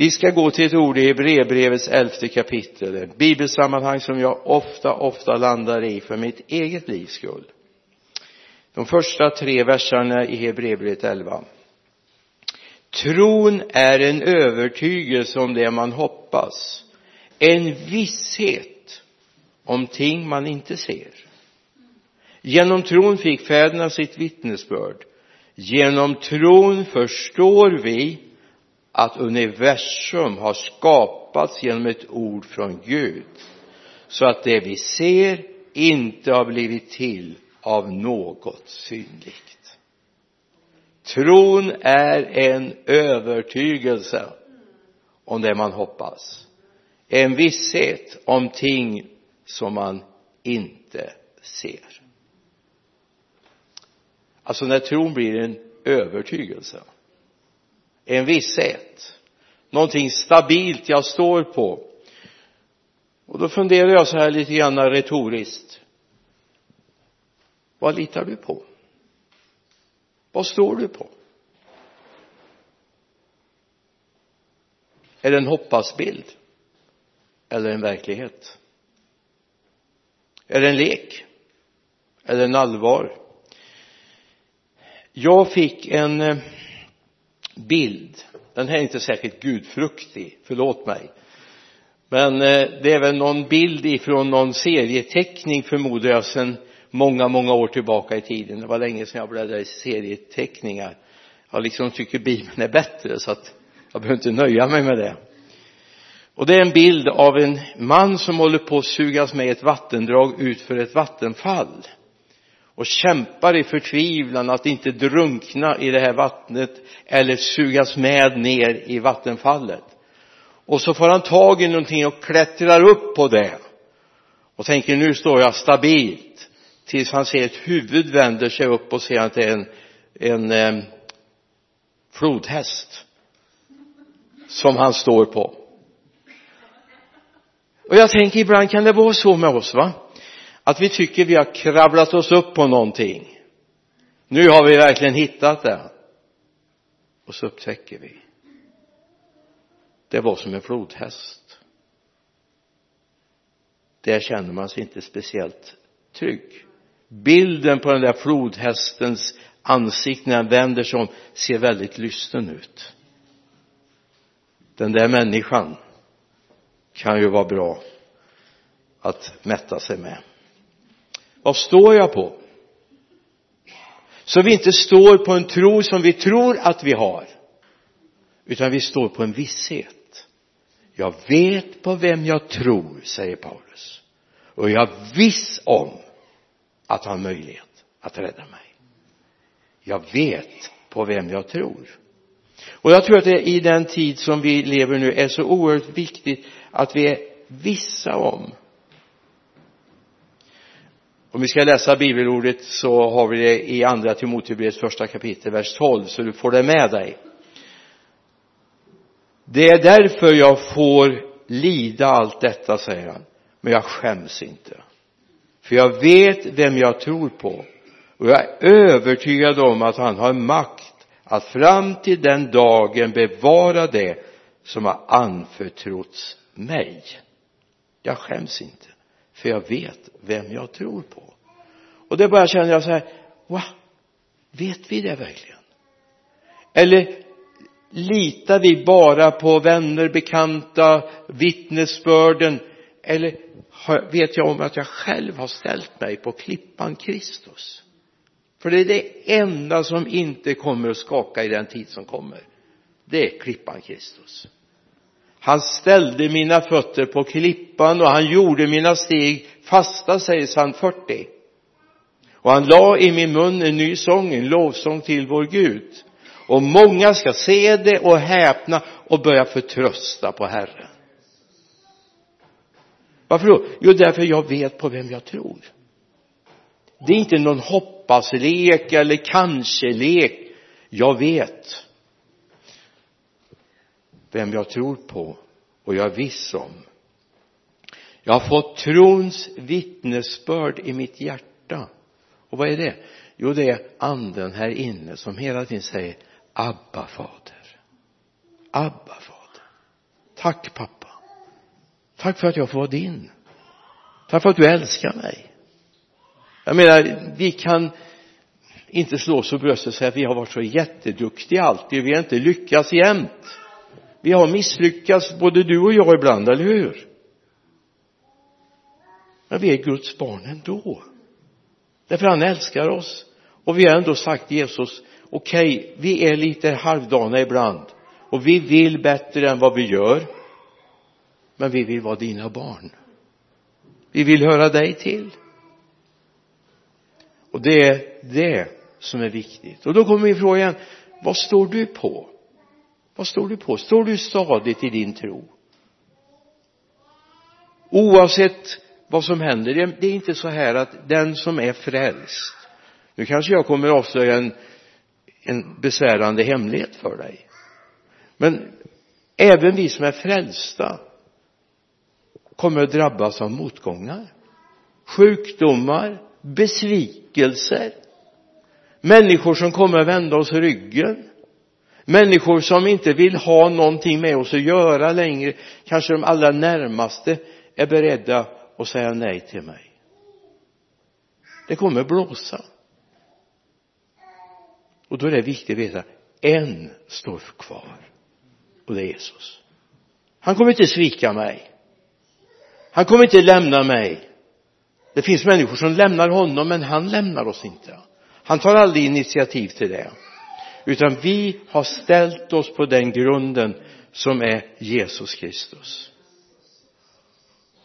vi ska gå till ett ord i Hebreerbrevets elfte kapitel ett bibelsammanhang som jag ofta ofta landar i för mitt eget livs skull. De första tre verserna i Hebreerbrevet 11 tron är en övertygelse om det man hoppas en visshet om ting man inte ser. Genom tron fick fäderna sitt vittnesbörd. Genom tron förstår vi att universum har skapats genom ett ord från Gud så att det vi ser inte har blivit till av något synligt. Tron är en övertygelse om det man hoppas en visshet om ting som man inte ser. Alltså när tron blir en övertygelse en visshet. Någonting stabilt jag står på. Och då funderar jag så här lite grann retoriskt. Vad litar du på? Vad står du på? Är det en hoppasbild? Eller en verklighet? Är det en lek? Eller en allvar? Jag fick en eh, bild. Den här är inte särskilt gudfruktig förlåt mig. Men eh, det är väl någon bild ifrån någon serieteckning förmodar jag sedan många många år tillbaka i tiden. Det var länge sedan jag bläddrade i serieteckningar. Jag liksom tycker bibeln är bättre så att jag behöver inte nöja mig med det. Och det är en bild av en man som håller på att sugas med ett vattendrag ut för ett vattenfall och kämpar i förtvivlan att inte drunkna i det här vattnet eller sugas med ner i vattenfallet. Och så får han tag i någonting och klättrar upp på det. Och tänker nu står jag stabilt. Tills han ser ett huvud vänder sig upp och ser att det är en, en eh, flodhäst som han står på. Och jag tänker ibland kan det vara så med oss va? Att vi tycker vi har kravlat oss upp på någonting. Nu har vi verkligen hittat det. Och så upptäcker vi. Det var som en flodhäst. Där känner man sig inte speciellt trygg. Bilden på den där flodhästens ansikte när han vänder sig om ser väldigt lysten ut. Den där människan kan ju vara bra att mätta sig med vad står jag på? Så vi inte står på en tro som vi tror att vi har utan vi står på en visshet. Jag vet på vem jag tror säger Paulus. Och jag är viss om att ha möjlighet att rädda mig. Jag vet på vem jag tror. Och jag tror att det i den tid som vi lever nu är så oerhört viktigt att vi är vissa om om vi ska läsa bibelordet så har vi det i andra Timotebrevets första kapitel, vers 12, så du får det med dig. Det är därför jag får lida allt detta, säger han, men jag skäms inte. För jag vet vem jag tror på och jag är övertygad om att han har makt att fram till den dagen bevara det som har anförtrotts mig. Jag skäms inte för jag vet vem jag tror på. Och det bara känner jag så här wow vet vi det verkligen? Eller litar vi bara på vänner, bekanta, vittnesbörden? Eller vet jag om att jag själv har ställt mig på klippan Kristus? För det är det enda som inte kommer att skaka i den tid som kommer. Det är klippan Kristus han ställde mina fötter på klippan och han gjorde mina steg fasta säger psalm 40 och han la i min mun en ny sång, en lovsång till vår Gud. Och många ska se det och häpna och börja förtrösta på Herren. Varför då? Jo, därför jag vet på vem jag tror. Det är inte någon hoppaslek eller kanske-lek. Jag vet vem jag tror på och jag är viss om. Jag har fått trons vittnesbörd i mitt hjärta. Och vad är det? Jo det är anden här inne som hela tiden säger Abba fader. Abba fader. Tack pappa. Tack för att jag får vara din. Tack för att du älskar mig. Jag menar vi kan inte slå oss för bröstet och säga att vi har varit så jätteduktiga alltid. Vi har inte lyckats jämt vi har misslyckats både du och jag ibland, eller hur? Men vi är Guds barn ändå. Därför han älskar oss. Och vi har ändå sagt Jesus okej, okay, vi är lite halvdana ibland. Och vi vill bättre än vad vi gör. Men vi vill vara dina barn. Vi vill höra dig till. Och det är det som är viktigt. Och då kommer vi frågan vad står du på? Vad står du på? Står du stadigt i din tro? Oavsett vad som händer det är inte så här att den som är frälst nu kanske jag kommer avslöja en, en besvärande hemlighet för dig. Men även vi som är frälsta kommer att drabbas av motgångar. Sjukdomar besvikelser. Människor som kommer att vända oss ryggen människor som inte vill ha någonting med oss att göra längre kanske de allra närmaste är beredda att säga nej till mig. Det kommer blåsa. Och då är det viktigt att veta en står kvar. Och det är Jesus. Han kommer inte svika mig. Han kommer inte lämna mig. Det finns människor som lämnar honom men han lämnar oss inte. Han tar aldrig initiativ till det utan vi har ställt oss på den grunden som är Jesus Kristus.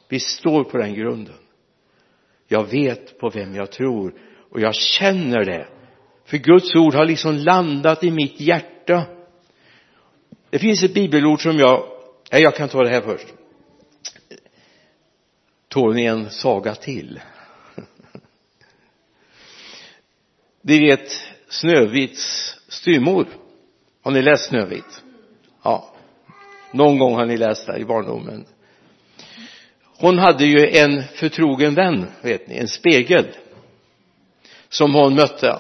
Vi står på den grunden. Jag vet på vem jag tror och jag känner det. För Guds ord har liksom landat i mitt hjärta. Det finns ett bibelord som jag nej jag kan ta det här först. Tål ni en saga till? Ni vet Snövits styrmor har ni läst Snövit? Ja. Någon gång har ni läst det i barndomen. Hon hade ju en förtrogen vän vet ni en spegel som hon mötte.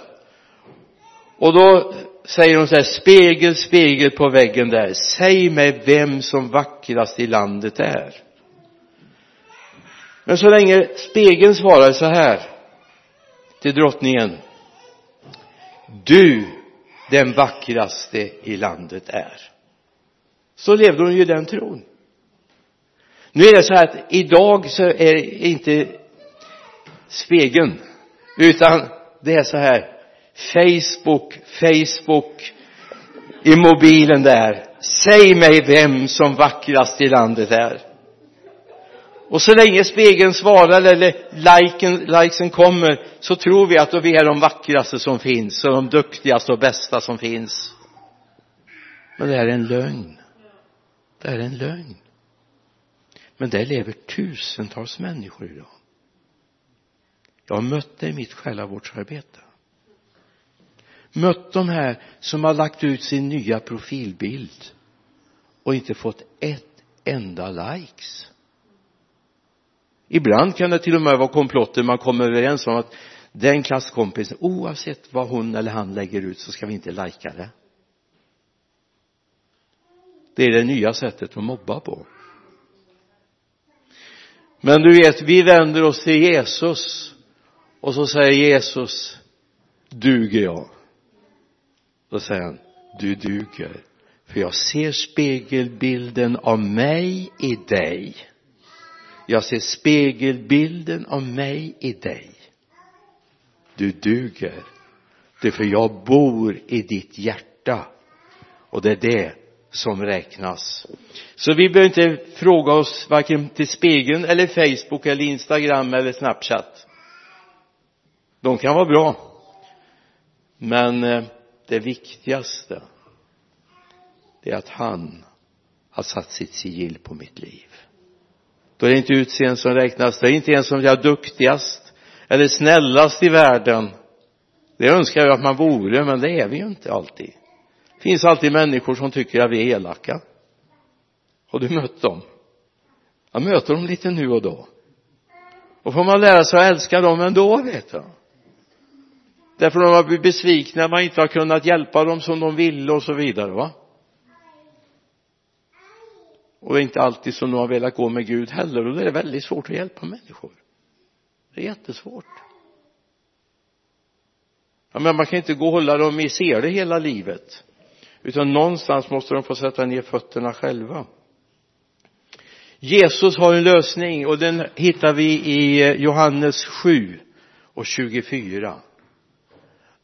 Och då säger hon så här spegel spegel på väggen där. Säg mig vem som vackrast i landet är. Men så länge spegeln svarar så här till drottningen. Du den vackraste i landet är. Så levde hon ju i den tron. Nu är det så här att idag så är det inte spegeln utan det är så här Facebook, Facebook i mobilen där. Säg mig vem som vackrast i landet är och så länge spegeln svarar eller liken, likesen kommer så tror vi att vi är de vackraste som finns och de duktigaste och bästa som finns. Men det här är en lögn. Det här är en lögn. Men där lever tusentals människor idag. Jag har mött det i mitt själavårdsarbete. Mött de här som har lagt ut sin nya profilbild och inte fått ett enda likes ibland kan det till och med vara komplotter. Man kommer överens om att den klasskompisen oavsett vad hon eller han lägger ut så ska vi inte lajka det. Det är det nya sättet att mobba på. Men du vet vi vänder oss till Jesus och så säger Jesus duger jag? Då säger han du duger för jag ser spegelbilden av mig i dig jag ser spegelbilden av mig i dig. Du duger. Det är för jag bor i ditt hjärta. Och det är det som räknas. Så vi behöver inte fråga oss varken till spegeln eller Facebook eller Instagram eller Snapchat. De kan vara bra. Men eh, det viktigaste det är att han har satt sitt sigill på mitt liv då är det inte utseende som räknas. Det är inte ens om jag är duktigast eller snällast i världen. Det önskar jag att man vore men det är vi ju inte alltid. Det finns alltid människor som tycker att vi är elaka. Har du mött dem? Jag möter dem lite nu och då. Och får man lära sig att älska dem ändå vet jag. därför de har blivit besvikna man inte har kunnat hjälpa dem som de ville och så vidare va? Och det är inte alltid som de har velat gå med Gud heller. Och då är det väldigt svårt att hjälpa människor. Det är jättesvårt. Ja, men man kan inte gå och hålla dem i sele hela livet. Utan någonstans måste de få sätta ner fötterna själva. Jesus har en lösning och den hittar vi i Johannes 7 och 24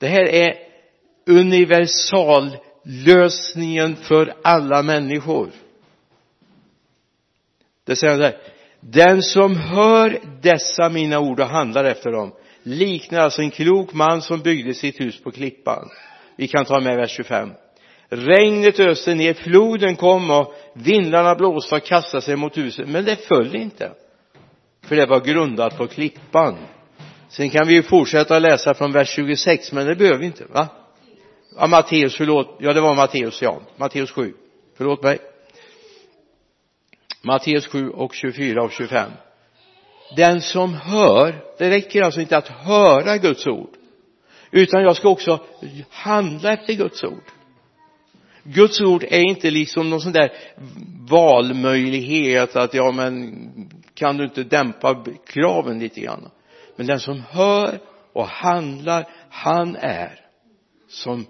det här är universallösningen för alla människor det säger han där den som hör dessa mina ord och handlar efter dem liknar alltså en klok man som byggde sitt hus på klippan. Vi kan ta med vers 25 regnet öste ner, floden kom och vindarna blåste och kastade sig mot huset. Men det föll inte för det var grundat på klippan. Sen kan vi ju fortsätta läsa från vers 26 men det behöver vi inte va? Ja Matteus förlåt. Ja det var Matteus ja. Matteus 7 förlåt mig. Matteus 7 och 24 och 25 den som hör det räcker alltså inte att höra Guds ord utan jag ska också handla efter Guds ord. Guds ord är inte liksom någon sån där valmöjlighet att ja men kan du inte dämpa kraven lite grann? Men den som hör och handlar han är som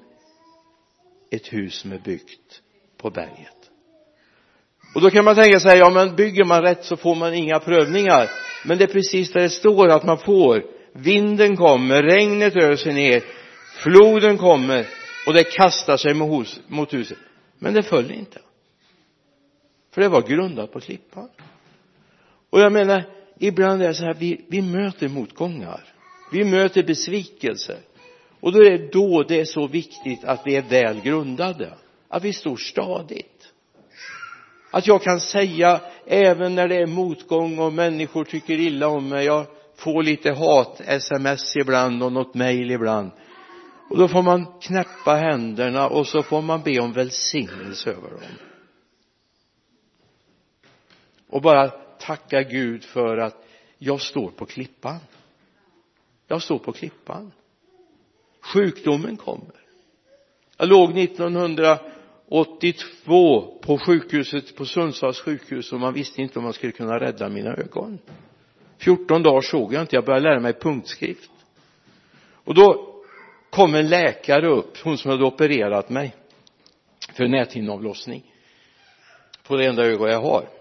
ett hus som är byggt på berget och då kan man tänka sig ja men bygger man rätt så får man inga prövningar. Men det är precis där det står att man får. Vinden kommer, regnet öser ner floden kommer och det kastar sig mot huset. Men det föll inte. För det var grundat på klippan. Och jag menar ibland är det så här vi, vi möter motgångar. Vi möter besvikelser och då är det då det är så viktigt att vi är väl grundade. Att vi står stadigt att jag kan säga även när det är motgång och människor tycker illa om mig jag får lite hat sms ibland och något mejl ibland. Och då får man knäppa händerna och så får man be om välsignelse över dem. Och bara tacka Gud för att jag står på klippan. Jag står på klippan. Sjukdomen kommer. Jag låg 82 på sjukhuset på Sundsvalls sjukhus och man visste inte om man skulle kunna rädda mina ögon. 14 dagar såg jag inte jag började lära mig punktskrift. Och då kom en läkare upp, hon som hade opererat mig för näthinneavlossning på det enda öga jag har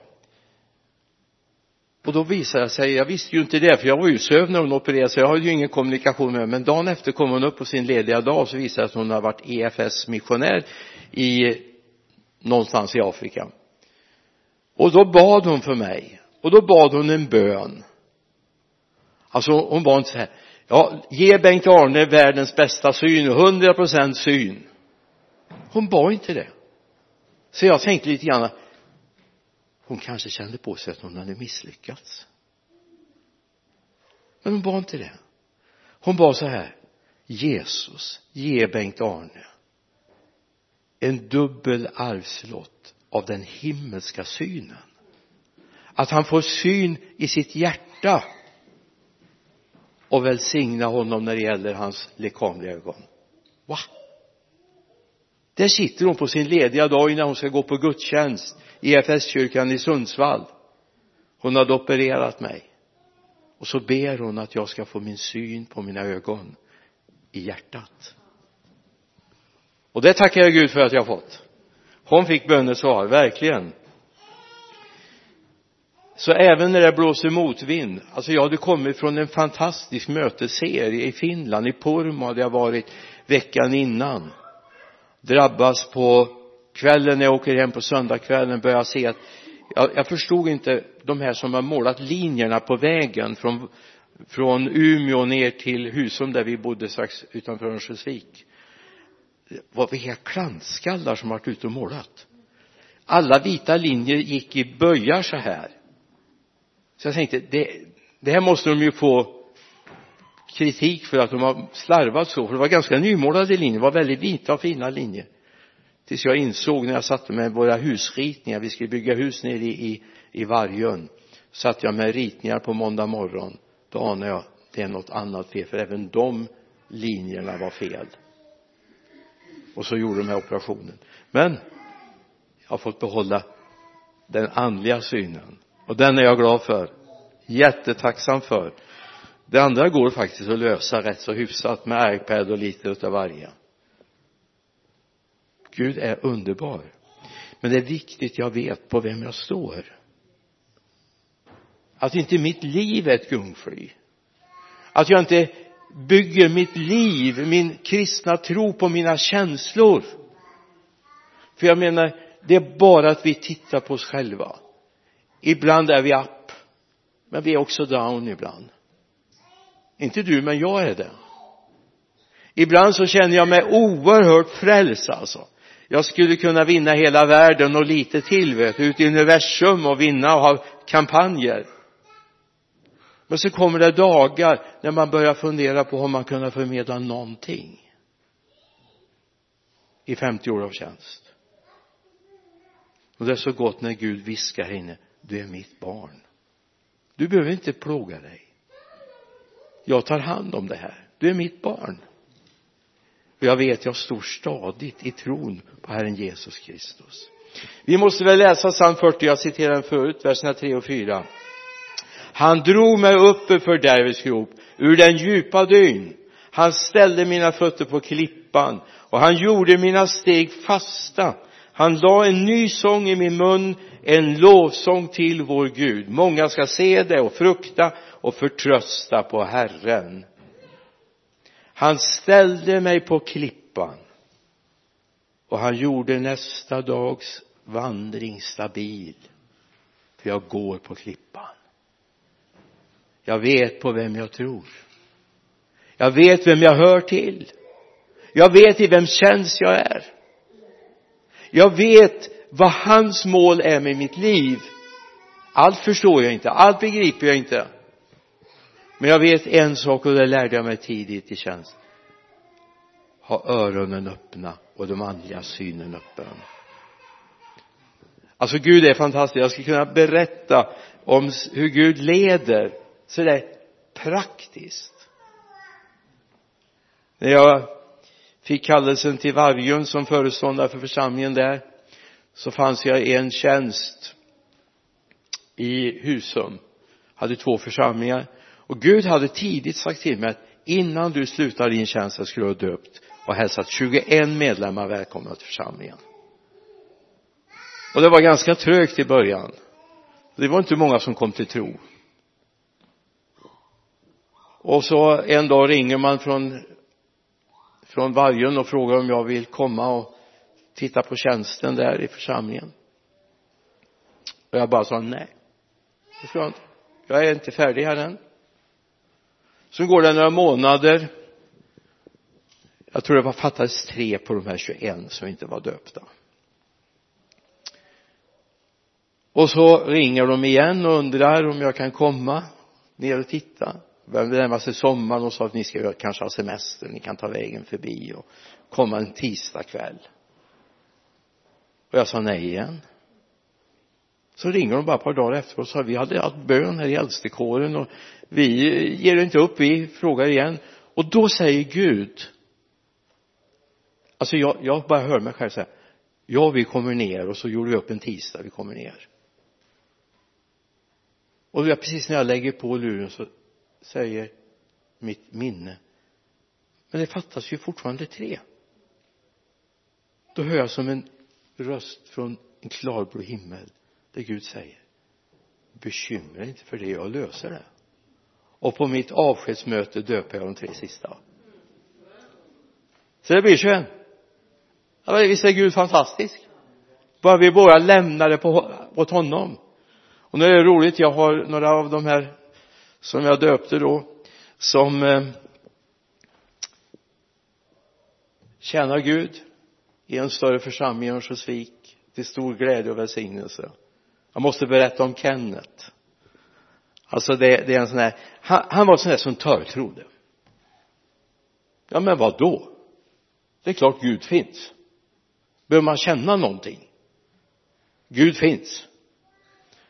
och då visade det sig, jag visste ju inte det för jag var ju sövd när hon opererade så jag hade ju ingen kommunikation med henne. men dagen efter kom hon upp på sin lediga dag och så visade det sig att hon har varit EFS missionär i någonstans i Afrika. Och då bad hon för mig. Och då bad hon en bön. Alltså hon bad inte så här ja ge Bengt Arne världens bästa syn, hundra procent syn. Hon bad inte det. Så jag tänkte lite grann hon kanske kände på sig att hon hade misslyckats. Men hon bad inte det. Hon bad så här. Jesus ge Bengt Arne en dubbel arvslott av den himmelska synen. Att han får syn i sitt hjärta och välsigna honom när det gäller hans lekamliga ögon. Va där sitter hon på sin lediga dag innan hon ska gå på gudstjänst i EFS-kyrkan i Sundsvall. Hon hade opererat mig. Och så ber hon att jag ska få min syn på mina ögon i hjärtat. Och det tackar jag Gud för att jag har fått. Hon fick bönesvar, verkligen. Så även när det blåser motvind alltså jag hade kommit från en fantastisk mötesserie i Finland i Pormo hade jag varit veckan innan drabbas på kvällen när jag åker hem på söndagskvällen börjar se att jag, jag förstod inte de här som har målat linjerna på vägen från från Umeå ner till Husum där vi bodde strax utanför Örnsköldsvik. Vad var vilka klantskallar som varit ute och målat? Alla vita linjer gick i böjar så här. Så jag tänkte det, det här måste de ju få kritik för att de har slarvat så för det var ganska nymålade linjer, det var väldigt vita och fina linjer. Tills jag insåg när jag satte med våra husritningar vi skulle bygga hus nere i, i, i Vargön satt jag med ritningar på måndag morgon. Då anade jag det är något annat fel för även de linjerna var fel. Och så gjorde de här operationen. Men jag har fått behålla den andliga synen. Och den är jag glad för. Jättetacksam för det andra går faktiskt att lösa rätt så hyfsat med iPad och lite utav varje. Gud är underbar. Men det är viktigt jag vet på vem jag står. Att inte mitt liv är ett gungfly. Att jag inte bygger mitt liv, min kristna tro på mina känslor. För jag menar det är bara att vi tittar på oss själva. Ibland är vi upp men vi är också down ibland inte du men jag är det. Ibland så känner jag mig oerhört frälst alltså. Jag skulle kunna vinna hela världen och lite till vet du, ut i universum och vinna och ha kampanjer. Men så kommer det dagar när man börjar fundera på om man kunna förmedla någonting i 50 år av tjänst. Och det är så gott när Gud viskar här inne du är mitt barn. Du behöver inte plåga dig jag tar hand om det här. Du är mitt barn. Och jag vet jag står stadigt i tron på Herren Jesus Kristus. Vi måste väl läsa psalm 40 jag citerade den förut verserna 3 och 4 han drog mig upp ur fördärvets grop ur den djupa dyn. Han ställde mina fötter på klippan och han gjorde mina steg fasta. Han la en ny sång i min mun en lovsång till vår Gud. Många ska se det och frukta och förtrösta på Herren. Han ställde mig på klippan och han gjorde nästa dags vandring stabil. För jag går på klippan. Jag vet på vem jag tror. Jag vet vem jag hör till. Jag vet i vems tjänst jag är. Jag vet vad hans mål är med mitt liv. Allt förstår jag inte, allt begriper jag inte. Men jag vet en sak och det lärde jag mig tidigt i tjänst. Ha öronen öppna och de andliga synen öppen. Alltså Gud är fantastisk. Jag skulle kunna berätta om hur Gud leder. Sådär praktiskt. När jag fick kallelsen till Vargön som föreståndare för församlingen där så fanns jag i en tjänst i Husum. Hade två församlingar. Och Gud hade tidigt sagt till mig att innan du slutar din tjänst så skulle du ha döpt och hälsat 21 medlemmar välkomna till församlingen. Och det var ganska trögt i början. Det var inte många som kom till tro. Och så en dag ringer man från från Vargön och frågar om jag vill komma och titta på tjänsten där i församlingen. Och jag bara sa nej. Det ska jag inte. Jag är inte färdig här än. Så går det några månader. Jag tror det var fattades tre på de här 21 som inte var döpta. Och så ringer de igen och undrar om jag kan komma ner och titta. Börjar närma sig sommaren och sa att ni ska kanske ha semester, ni kan ta vägen förbi och komma en tisdag kväll och jag sa nej igen. Så ringer de bara ett par dagar efteråt och sa vi hade haft bön här i äldstekåren och vi ger inte upp, vi frågar igen. Och då säger Gud alltså jag, jag bara hör mig själv säga ja vi kommer ner. Och så gjorde vi upp en tisdag vi kommer ner. Och precis när jag lägger på luren så säger mitt minne men det fattas ju fortfarande tre. Då hör jag som en röst från en klarblå himmel där Gud säger bekymra dig inte för det, jag löser det. Och på mitt avskedsmöte döper jag de tre sista. Så det blir 21 ja, visst är Gud fantastisk? Bara vi bara lämnar det på, åt honom. Och nu är det roligt jag har några av de här som jag döpte då som eh, tjänar Gud i en större församling i Örnsköldsvik till stor glädje och välsignelse. Jag måste berätta om Kenneth. Alltså det, det är en sån här han, han var sån där som törtrodde. Ja men vad då? Det är klart Gud finns. Behöver man känna någonting? Gud finns.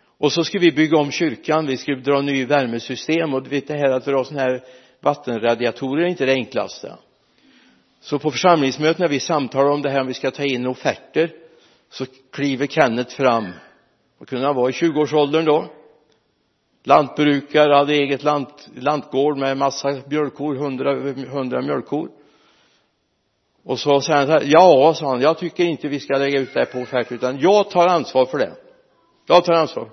Och så skulle vi bygga om kyrkan vi skulle dra ny värmesystem och du vet det här att dra sådana här vattenradiatorer är inte det enklaste så på församlingsmötet när vi samtalar om det här om vi ska ta in offerter så kliver Kenneth fram. Vad kunde han vara i 20-årsåldern då? Lantbrukare, hade eget lant, lantgård med massa mjölkkor, hundra, hundra mjölkkor. Och så säger han så här, ja, sa han, jag tycker inte vi ska lägga ut det här på offert utan jag tar ansvar för det. Jag tar ansvar.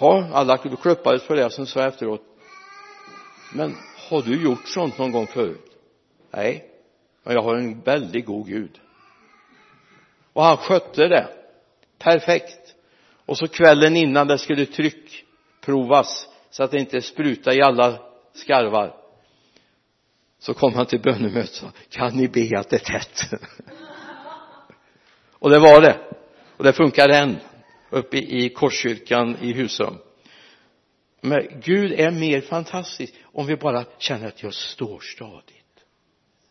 Ja, alla kluppades för det som sa efteråt. Men har du gjort sånt någon gång förut? Nej men jag har en väldigt god Gud. Och han skötte det. Perfekt. Och så kvällen innan det skulle tryckprovas så att det inte sprutade i alla skarvar. Så kom han till bönemötet och sa kan ni be att det är tätt? Och det var det. Och det funkar än uppe i Korskyrkan i Husum. Men Gud är mer fantastisk om vi bara känner att jag står stadigt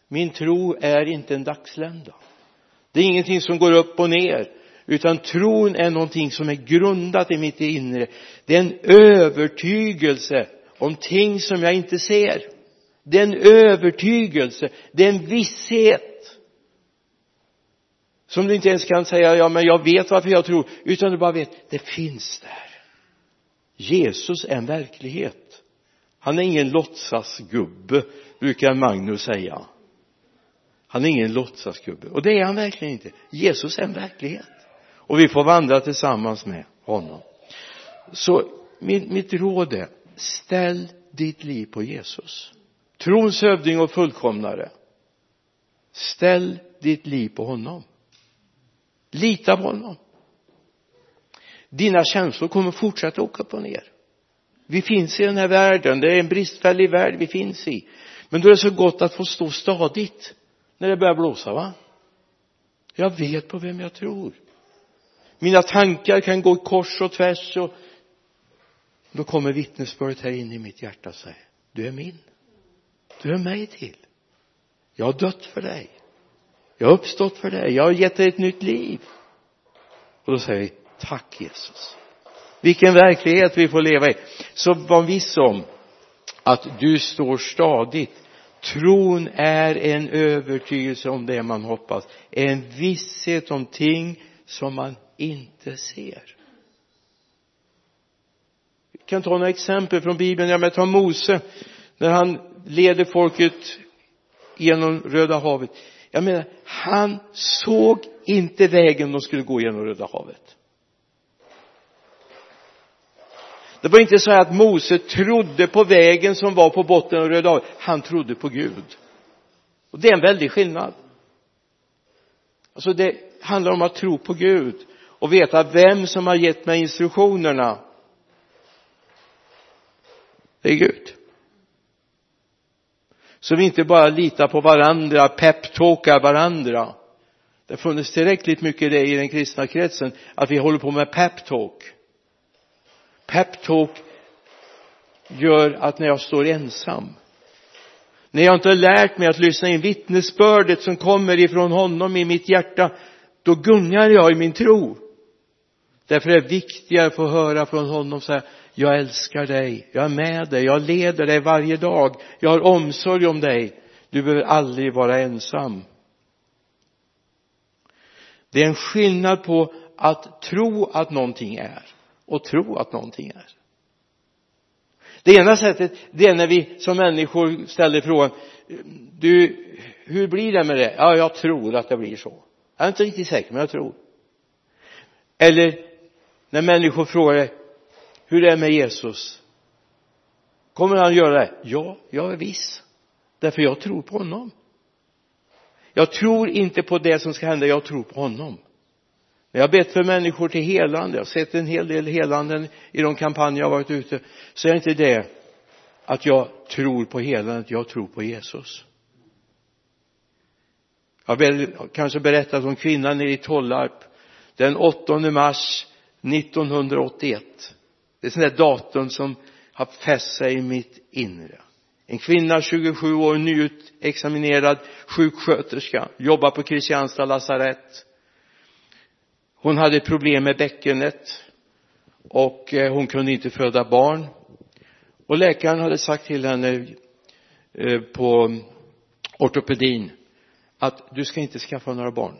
min tro är inte en dagslända. Det är ingenting som går upp och ner utan tron är någonting som är grundat i mitt inre. Det är en övertygelse om ting som jag inte ser. Det är en övertygelse. Det är en visshet som du inte ens kan säga ja men jag vet varför jag tror utan du bara vet det finns där. Jesus är en verklighet. Han är ingen låtsasgubbe brukar Magnus säga han är ingen låtsasgubbe. Och det är han verkligen inte. Jesus är en verklighet. Och vi får vandra tillsammans med honom. Så mitt, mitt råd är ställ ditt liv på Jesus. Trons hövding och fullkomnare. Ställ ditt liv på honom. Lita på honom. Dina känslor kommer fortsätta åka upp och ner. Vi finns i den här världen. Det är en bristfällig värld vi finns i. Men då är det så gott att få stå stadigt när det börjar blåsa va? Jag vet på vem jag tror. Mina tankar kan gå kors och tvärs och då kommer vittnesbördet här in i mitt hjärta och säger du är min. Du är mig till. Jag har dött för dig. Jag har uppstått för dig. Jag har gett dig ett nytt liv. Och då säger vi tack Jesus. Vilken verklighet vi får leva i. Så var viss om att du står stadigt tron är en övertygelse om det man hoppas. En visshet om ting som man inte ser. Vi kan ta några exempel från bibeln. Ja men ta Mose. När han leder folket genom Röda havet. Jag menar han såg inte vägen de skulle gå genom Röda havet. Det var inte så att Mose trodde på vägen som var på botten av Röda havet. Han trodde på Gud. Och det är en väldig skillnad. Alltså det handlar om att tro på Gud och veta vem som har gett mig instruktionerna. Det är Gud. Så vi inte bara litar på varandra, peptalkar varandra. Det har funnits tillräckligt mycket det i den kristna kretsen att vi håller på med peptalk peptalk gör att när jag står ensam när jag inte har lärt mig att lyssna in vittnesbördet som kommer ifrån honom i mitt hjärta då gungar jag i min tro därför är det viktigare att få höra från honom så här, jag älskar dig, jag är med dig, jag leder dig varje dag, jag har omsorg om dig, du behöver aldrig vara ensam. Det är en skillnad på att tro att någonting är och tro att någonting är. Det ena sättet, det är när vi som människor ställer frågan, du, hur blir det med det? Ja, jag tror att det blir så. Jag är inte riktigt säker, men jag tror. Eller när människor frågar hur det är med Jesus kommer han göra det ja jag är viss därför jag tror på honom jag tror inte på det som ska hända jag tror på honom jag har bett för människor till helande. Jag har sett en hel del helanden i de kampanjer jag har varit ute. Så är inte det att jag tror på helandet jag tror på Jesus. Jag har kanske berättat om kvinnan i Tollarp. Den 8 mars 1981 det är sånt där datum som har fäst sig i mitt inre. En kvinna 27 år nyutexaminerad sjuksköterska jobbar på Kristianstad lasarett hon hade problem med bäckenet och eh, hon kunde inte föda barn. Och läkaren hade sagt till henne eh, på ortopedin att du ska inte skaffa några barn.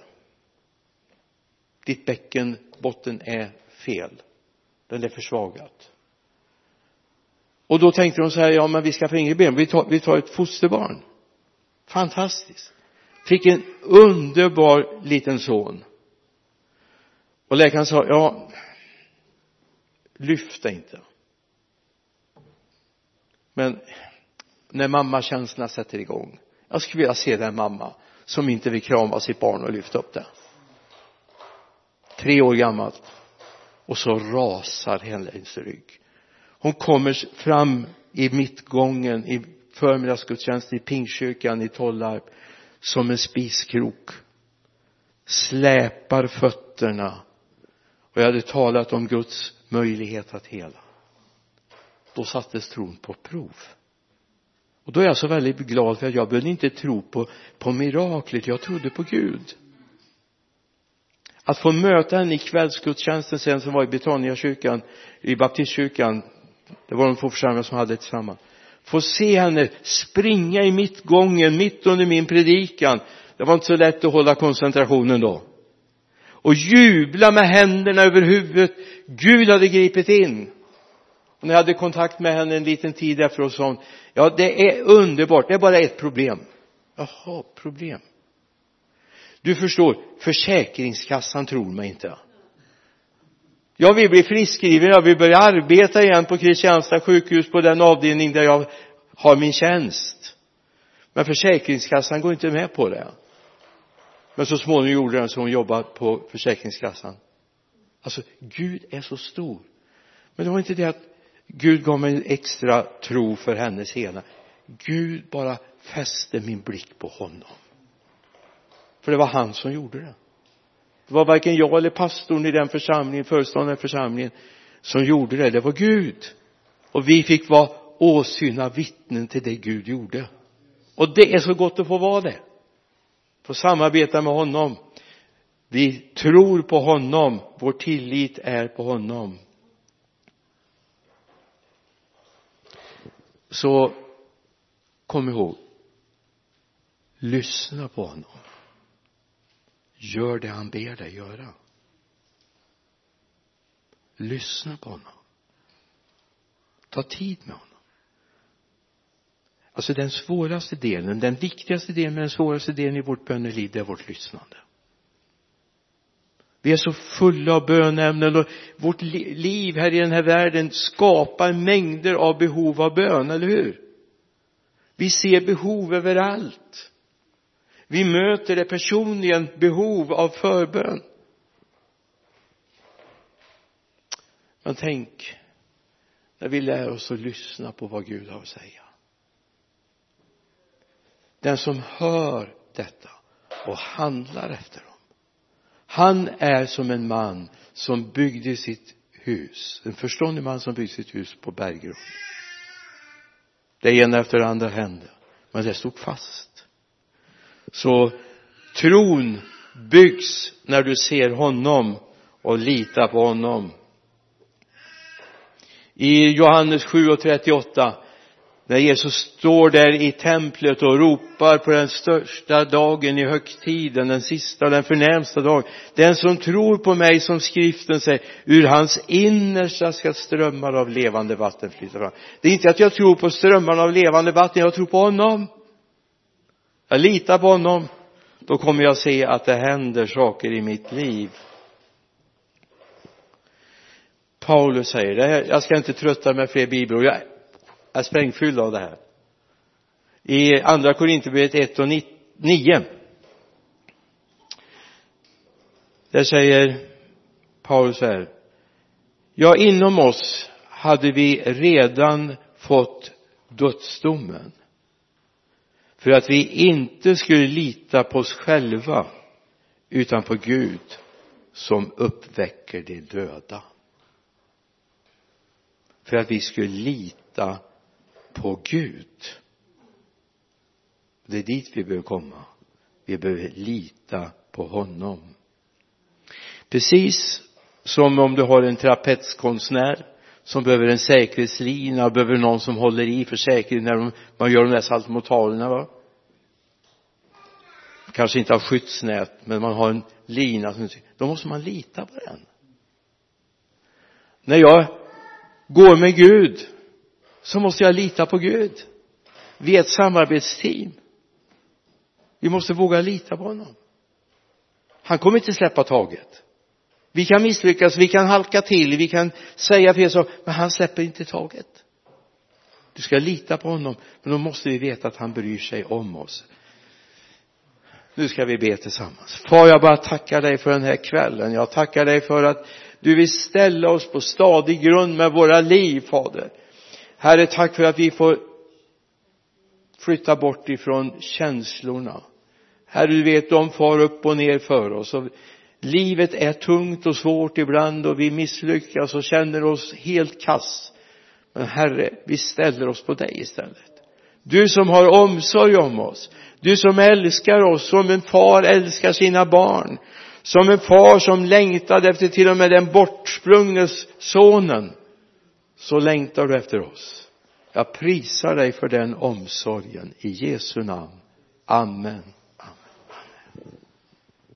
Ditt bäckenbotten är fel. Den är försvagat. Och då tänkte de så här ja men vi skaffar inget ben. Vi tar, vi tar ett fosterbarn. Fantastiskt. Fick en underbar liten son och läkaren sa ja lyft inte. Men när mammakänslorna sätter igång jag skulle vilja se den mamma som inte vill krama sitt barn och lyfta upp det. Tre år gammalt. Och så rasar hennes rygg. Hon kommer fram i mittgången i förmiddagsgudstjänsten i Pingstkyrkan i Tollarp som en spiskrok. Släpar fötterna och jag hade talat om Guds möjlighet att hela. Då sattes tron på prov. Och då är jag så väldigt glad för att jag behövde inte tro på, på miraklet, jag trodde på Gud. Att få möta henne i kvällsgudstjänsten sen som var i Betaniakyrkan i baptistkyrkan det var de två församlingar som hade det tillsammans. Få se henne springa i mittgången mitt under min predikan. Det var inte så lätt att hålla koncentrationen då och jubla med händerna över huvudet. Gud hade gripit in. Och när jag hade kontakt med henne en liten tid efteråt sa hon ja det är underbart. Det är bara ett problem. Jaha problem. Du förstår försäkringskassan tror mig inte. Jag vill bli friskskriven jag vill börja arbeta igen på Kristianstad sjukhus på den avdelning där jag har min tjänst. Men försäkringskassan går inte med på det men så småningom gjorde den så hon jobbade på försäkringskassan. Alltså Gud är så stor. Men det var inte det att Gud gav mig en extra tro för hennes hela. Gud bara fäste min blick på honom. För det var han som gjorde det. Det var varken jag eller pastorn i den församlingen, föreståndaren i församlingen som gjorde det, det var Gud. Och vi fick vara åsyna vittnen till det Gud gjorde. Och det är så gott att få vara det få samarbeta med honom. Vi tror på honom. Vår tillit är på honom. Så kom ihåg lyssna på honom. Gör det han ber dig göra. Lyssna på honom. Ta tid med honom alltså den svåraste delen den viktigaste delen men den svåraste delen i vårt böneliv det är vårt lyssnande. Vi är så fulla av bönämnen och vårt liv här i den här världen skapar mängder av behov av bön, eller hur? Vi ser behov överallt. Vi möter det personligen behov av förbön. Men tänk när vi lär oss att lyssna på vad Gud har att säga den som hör detta och handlar efter dem han är som en man som byggde sitt hus. En förståndig man som byggde sitt hus på berggrund. Det ena efter det andra hände men det stod fast. Så tron byggs när du ser honom och litar på honom. I Johannes 7 och 38 när Jesus står där i templet och ropar på den största dagen i högtiden, den sista, den förnämsta dagen. Den som tror på mig, som skriften säger, ur hans innersta ska strömmar av levande vatten flyta fram. Det är inte att jag tror på strömmarna av levande vatten, jag tror på honom jag litar på honom då kommer jag se att det händer saker i mitt liv Paulus säger det här, jag ska inte trötta med fler bibelord är sprängfylld av det här. I andra Korinthierbrevet 1 och 9 där säger Paulus här. Ja inom oss hade vi redan fått dödsdomen för att vi inte skulle lita på oss själva utan på Gud som uppväcker de döda. För att vi skulle lita på Gud. Det är dit vi behöver komma. Vi behöver lita på honom. Precis som om du har en trapetskonstnär som behöver en säkerhetslina, behöver någon som håller i för säkerhet när man gör de där saltomortalerna va? Kanske inte har skyddsnät men man har en lina som då måste man lita på den. När jag går med Gud så måste jag lita på Gud. Vi är ett samarbetsteam. Vi måste våga lita på honom. Han kommer inte släppa taget. Vi kan misslyckas, vi kan halka till, vi kan säga fel saker men han släpper inte taget. Du ska lita på honom men då måste vi veta att han bryr sig om oss. Nu ska vi be tillsammans. Far jag bara tackar dig för den här kvällen. Jag tackar dig för att du vill ställa oss på stadig grund med våra liv fader herre tack för att vi får flytta bort ifrån känslorna. Herre du vet de far upp och ner för oss. Och livet är tungt och svårt ibland och vi misslyckas och känner oss helt kass. Men herre vi ställer oss på dig istället. Du som har omsorg om oss du som älskar oss som en far älskar sina barn som en far som längtade efter till och med den bortsprungne sonen så längtar du efter oss. Jag prisar dig för den omsorgen. I Jesu namn. Amen.